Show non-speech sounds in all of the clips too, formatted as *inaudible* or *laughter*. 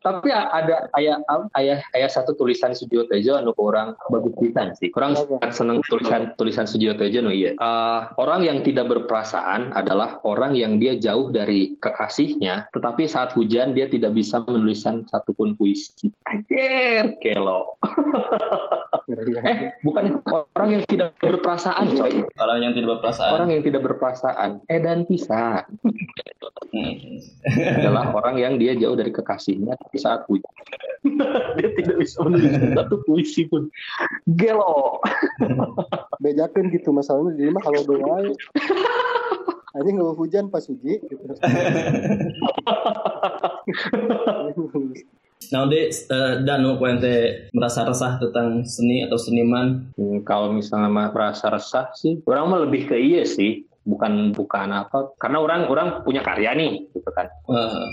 Tapi ada ayah ayah ayah satu tulisan Sujiwo Tejo anu orang bagus pisan sih. Orang seneng tulisan tulisan Sujiwo Tejo no iya. Uh, orang yang tidak berperasaan adalah orang yang dia jauh dari kekasihnya, tetapi saat hujan dia tidak bisa menuliskan satupun puisi. Anjir, kelo. *laughs* eh, bukan orang yang tidak berperasaan, coy. Orang yang tidak berperasaan. Orang yang tidak berperasaan. Eh dan bisa. Hmm. adalah orang yang dia jauh dari kekasihnya tapi saat hujan *laughs* dia tidak bisa menulis satu puisi pun gelo *laughs* bejakan gitu masalahnya di rumah kalau doa aja nggak hujan pas uji gitu. *laughs* Nah, uh, dan puente merasa resah tentang seni atau seniman? Hmm, kalau misalnya merasa resah sih, orang mah lebih ke iya sih bukan bukan apa karena orang orang punya karya nih gitu kan. Uh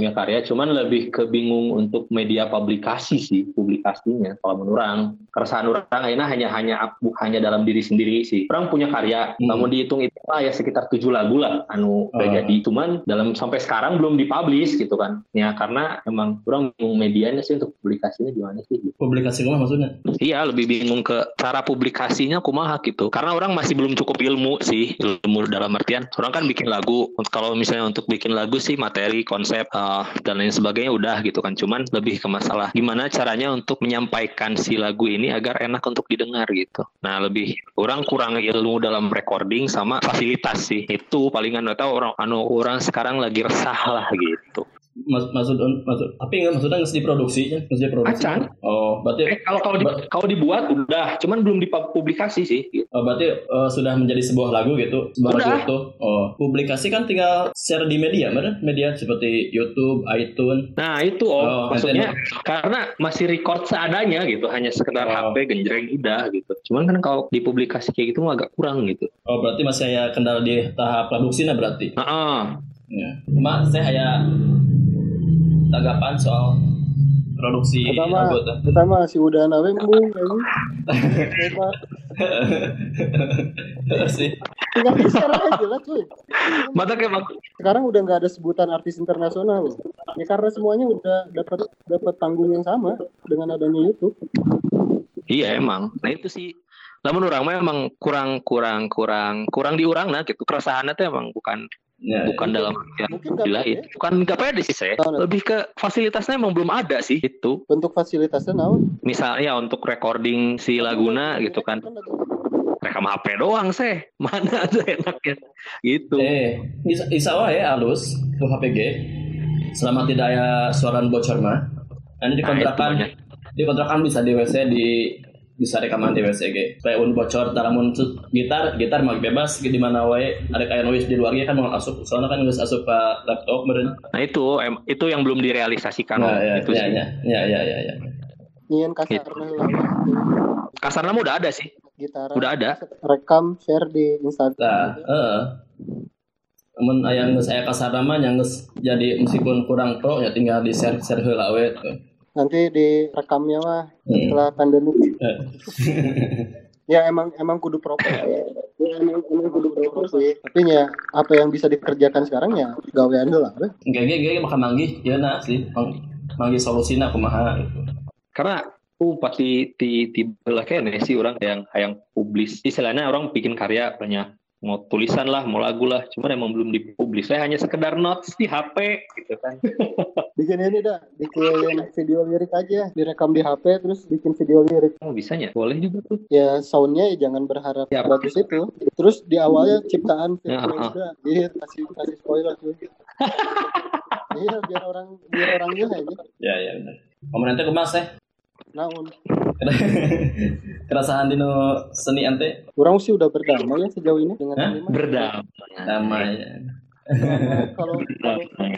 punya karya, cuman lebih kebingung untuk media publikasi sih publikasinya. Kalau menurut orang, keresahan orang ini hanya hanya hanya dalam diri sendiri sih. Orang punya karya, hmm. namun dihitung itu lah ya sekitar tujuh lagu lah anu uh. jadi. Cuman dalam sampai sekarang belum dipublish gitu kan. Ya karena emang orang bingung medianya sih untuk publikasinya gimana sih. Gitu. Publikasi kumaha maksudnya? Iya lebih bingung ke cara publikasinya kumaha gitu. Karena orang masih belum cukup ilmu sih ilmu dalam artian orang kan bikin lagu. Kalau misalnya untuk bikin lagu sih materi konsep uh, uh, dan lain sebagainya udah gitu kan. Cuman lebih ke masalah gimana caranya untuk menyampaikan si lagu ini agar enak untuk didengar gitu. Nah lebih orang kurang ilmu dalam recording sama fasilitas sih. Itu palingan atau orang anu orang sekarang lagi resah lah gitu maksud maksud tapi enggak maksudnya nggak diproduksi ya nggak diproduksi acan? Oh berarti eh, kalau kalau di, kalau dibuat udah. Cuman belum dipublikasi sih. Gitu. oh, berarti uh, sudah menjadi sebuah lagu gitu? Sebuah udah. lagu itu? Oh publikasi kan tinggal share di media mana media seperti YouTube iTunes. Nah itu oh, oh maksudnya karena masih record seadanya gitu. Hanya sekedar oh. HP genjreng udah gitu. Cuman kan kalau dipublikasi kayak gitu agak kurang gitu. Oh berarti masih ya kendala di tahap produksi nah berarti? Uh -uh. Ya. Cuma saya kayak tanggapan soal produksi pertama, pertama si udah nawe mung sih. Tinggal share aja lah cuy. Mata kayak sekarang udah nggak ada sebutan artis internasional ya karena semuanya udah dapat dapat tanggung yang sama dengan adanya YouTube. Iya emang. Nah itu sih. Namun orang memang kurang kurang kurang kurang diurang nah gitu. Keresahannya tuh emang bukan Ya, bukan ya. dalam artian gila ya. bukan nggak pede sih saya lebih ke fasilitasnya emang belum ada sih itu. Bentuk fasilitasnya naon? Misalnya untuk recording si laguna gitu kan. rekam HP doang sih *laughs* mana aja enaknya? Gitu. Eh bisa, bisa ya halus tuh HPG selama tidak ada suara bocor mah. Nanti dikontrakan nah, dikontrakan bisa di WC di bisa rekaman di WCG supaya un bocor taramun gitar gitar mau bebas di mana wae. Ada kayak noise di luarnya kan mau asup soalnya kan nggak asup ke laptop meren nah itu em, itu yang belum direalisasikan nah, ya, itu ya, ya, ya, ya, ya, ya. Nyian kasar gitu. kasar nama udah ada sih. Gitar. Udah ada. Rekam share di Instagram. Nah, uh, namun ayang saya kasar nama yang jadi meskipun kurang pro ya tinggal di share share heula we nanti di rekamnya mah setelah pandemi. *laughs* Ya emang emang kudu proper. Ya. ya emang, emang kudu proper sih. Tapi ya apa yang bisa dikerjakan sekarang ya gawean lah enggak enggak enggak makan manggih ya nak sih. Manggih solusinya kumaha gitu. Karena uh pasti di di belah kayaknya sih orang yang yang publis. Istilahnya orang bikin karya banyak mau tulisan lah, mau lagu lah, cuma emang belum dipublis. Saya hanya sekedar notes di HP gitu kan. *laughs* bikin ini dah, bikin video lirik aja, direkam di HP terus bikin video lirik. Oh bisa ya? Boleh juga tuh. Ya soundnya ya jangan berharap ya, bagus itu. Terus di awalnya ciptaan ya, juga, iya kasih kasih spoiler tuh. *laughs* iya biar orang biar orang ini. Ya ya benar. Komentar kemas ya naon *laughs* kerasahan dino seni ante kurang sih udah berdamai ya sejauh ini dengan Hah? berdamai damai ya kalau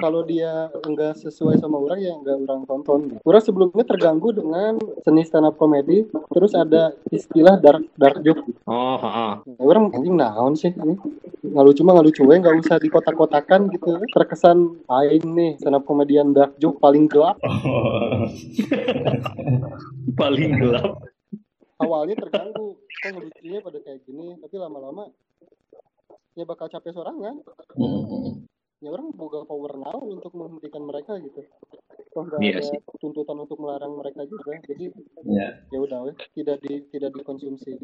kalau dia enggak sesuai sama orang ya enggak orang tonton. Orang sebelumnya terganggu dengan seni stand up comedy, terus ada istilah dark dark joke. Oh, heeh. Nah, orang anjing naon sih ini? Nggak lucu mah nggak lucu ya, nggak usah dikotak-kotakan gitu. Terkesan aing nih stand up komedian dark joke paling gelap. *laughs* paling *laughs* gelap. Awalnya terganggu, kok ngelucunya pada kayak gini, tapi lama-lama ya bakal capek sorangan. Hmm. ya orang boga power now untuk menghentikan mereka gitu toh nggak Iya ada sih. tuntutan untuk melarang mereka juga jadi Ya. ya udah tidak di tidak dikonsumsi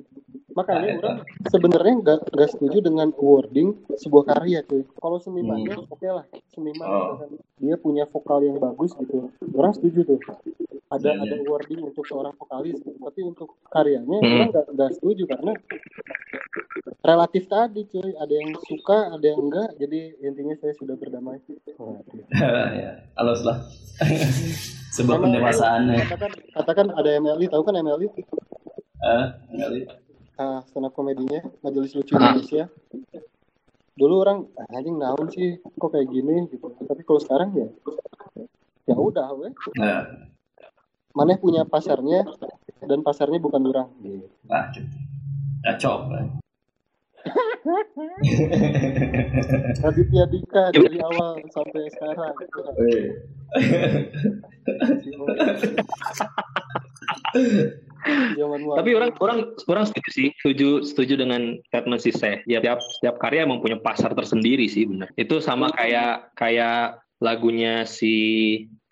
makanya Nah, orang sebenarnya nggak nggak setuju dengan wording sebuah karya cuy kalau senimannya oke lah seniman Hmm. Oh. misalkan dia punya vokal yang bagus gitu orang setuju tuh ada Iya, ada iya. wording untuk seorang vokalis tapi untuk karyanya Hmm. orang nggak nggak setuju karena relatif tadi cuy ada yang suka ada yang enggak jadi intinya saya sudah berdamai ya. Halus lah. *laughs* Sebuah Sama- pendewasaan ya. katakan katakan ada MLI tahu kan MLI Eh, kali. ah stand up komedinya Majelis Lucu Indonesia dulu orang "Ah, anjing naon sih kok kayak gini gitu tapi kalau sekarang ya ya udah weh Nah, mana punya pasarnya dan pasarnya bukan orang nah, cocok. lah. Raditya Dika dari awal sampai sekarang Tapi orang orang orang setuju sih, setuju setuju dengan statement si Seh. Ya tiap setiap karya emang punya pasar tersendiri sih benar. Itu sama kayak kayak lagunya si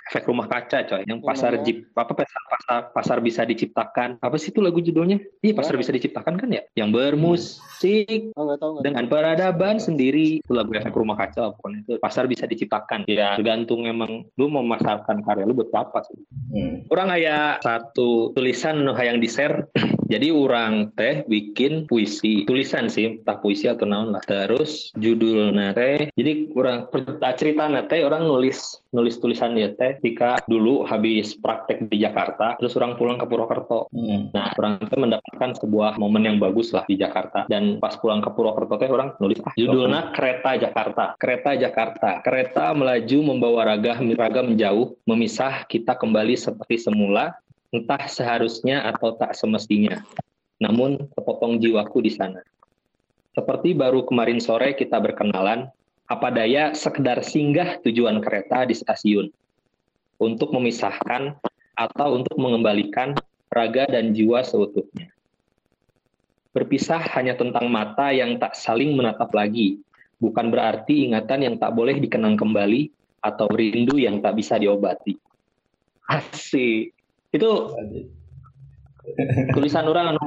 efek rumah kaca coy. Yang pasar mana? jip apa pasar pasar pasar bisa diciptakan. Apa sih itu lagu judulnya? Iya pasar Mana? bisa diciptakan kan ya? Yang bermusik oh nggak tahu nggak dengan peradaban sendiri. Itu lagu efek rumah kaca pokoknya itu pasar bisa diciptakan. Ya tergantung emang lu mau memasarkan karya lu buat apa sih. Hmm. orang aya satu tulisan nu hayang di share *laughs* jadi orang teh bikin puisi. Tulisan sih entah puisi atau naon lah. Terus judulnya teh jadi orang cerita teh orang nulis nulis tulisan ya teh ketika dulu habis praktek di Jakarta terus orang pulang ke Purwokerto Hmm. Nah, orang itu mendapatkan sebuah momen yang bagus lah di Jakarta. Dan pas pulang ke Purwokerto teh orang nulis ah, judulnya Kereta Jakarta. Kereta Jakarta. Kereta melaju membawa raga raga menjauh, memisah kita kembali seperti semula, entah seharusnya atau tak semestinya. Namun terpotong jiwaku di sana. Seperti baru kemarin sore kita berkenalan, apa daya sekedar singgah tujuan kereta di stasiun untuk memisahkan atau untuk mengembalikan raga dan jiwa seutuhnya. Berpisah hanya tentang mata yang tak saling menatap lagi, bukan berarti ingatan yang tak boleh dikenang kembali atau rindu yang tak bisa diobati. Asik. Itu tulisan orang anu,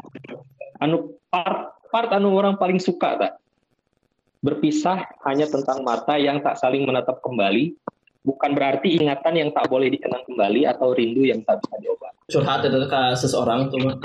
anu part, part anu orang paling suka tak? Berpisah hanya tentang mata yang tak saling menatap kembali, bukan berarti ingatan yang tak boleh dikenang kembali atau rindu yang tak bisa diobati. Curhat itu ke seseorang tuh. mah.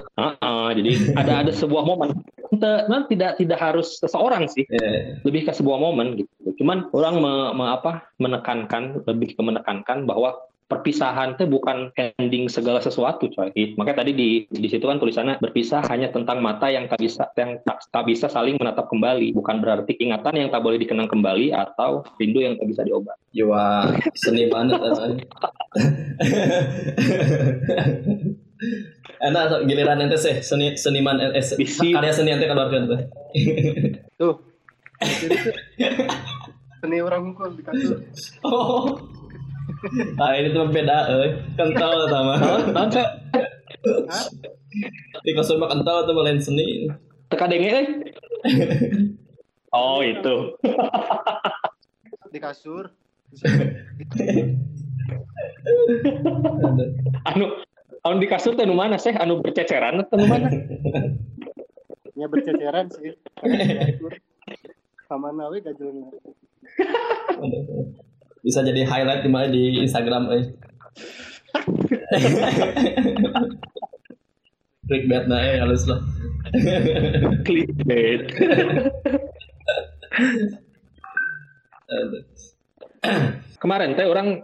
Ah, jadi ada ada sebuah momen. Memang tidak tidak harus seseorang sih, Ya. lebih ke sebuah momen gitu. Cuman orang me- me- apa, menekankan lebih ke menekankan bahwa perpisahan itu bukan ending segala sesuatu coy. Makanya tadi di di situ kan tulisannya berpisah hanya tentang mata yang tak bisa yang tak, tak bisa saling menatap kembali, bukan berarti ingatan yang tak boleh dikenang kembali atau rindu yang tak bisa diobati. Jiwa seniman itu. *laughs* Enak tuh, giliran ente sih seni seniman eh, eh, Bisi. karya seni ente keluarkan tuh. tuh seni orang mukul di kasur Oh. Ah ini tuh beda eh. Kental sama. Naon Cak? Di kasur mah kental tuh lain seni. Teka denge euy. Oh itu. di kasur anu anu di kasur teh nu mana sih anu berceceran atau nu mana nya berceceran sih di kasur kamana we gajelna *laughs* Bisa jadi highlight di mana di Instagram eh. *laughs* Clickbait nah eh halus lah. *laughs* clickbait *laughs* kemarin teh orang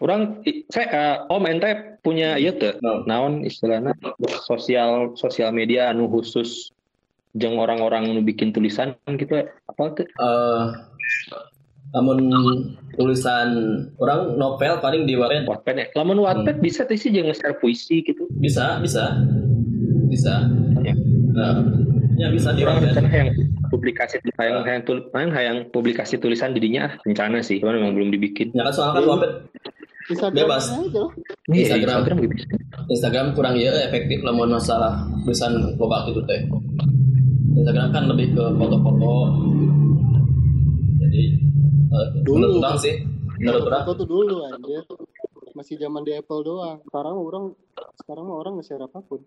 orang saya eh, om ente punya ieu teu No. naon istilahnya sosial sosial media anu khusus jeung orang-orang nu bikin tulisan gitu apa tuh Eh, namun tulisan orang novel paling di Wattpad Wattpad ya lamun Wattpad bisa tuh sih jeung share puisi gitu. Bisa bisa. Bisa. Ya. nah, ya bisa di orang Wattpad yang publikasi hayang hayang tul hayang, hayang publikasi tulisan didinya ah rencana sih cuman memang belum dibikin. Ya kan soalnya kan Wattpad Instagram Bebas. Iya, Instagram. Instagram gitu. Instagram kurang ya efektif lamun masalah tulisan loba gitu teh. Instagram kan lebih ke foto-foto jadi dulu. menurut sih menurut foto, foto tuh dulu aja masih zaman di Apple doang. Sekarang orang sekarang orang nge-share apa pun.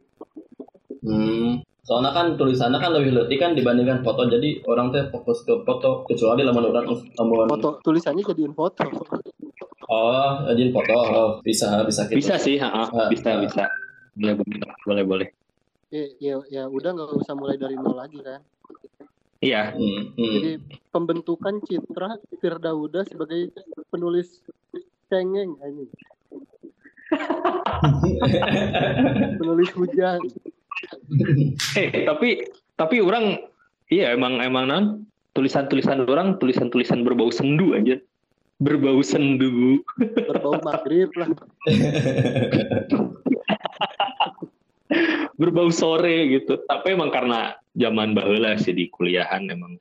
Hmm soalnya kan tulisannya kan lebih letih kan dibandingkan foto. Jadi orang tuh fokus ke foto kecuali lamun orang lamun foto tulisannya jadiin foto. Oh jadiin foto. Oh, bisa bisa gitu. bisa sih ha, ha, bisa bisa. Boleh boleh boleh. Ya ya, ya udah nggak usah mulai dari nol lagi kan. Iya. Hmm, hmm. Jadi pembentukan citra Firdauda sebagai penulis cengeng ini. *laughs* penulis hujan. Eh, tapi tapi orang iya emang emang nan tulisan-tulisan orang tulisan-tulisan berbau sendu aja. Berbau sendu. Berbau maghrib lah. *laughs* berbau sore gitu. Tapi emang karena zaman bahula sih di kuliahan emang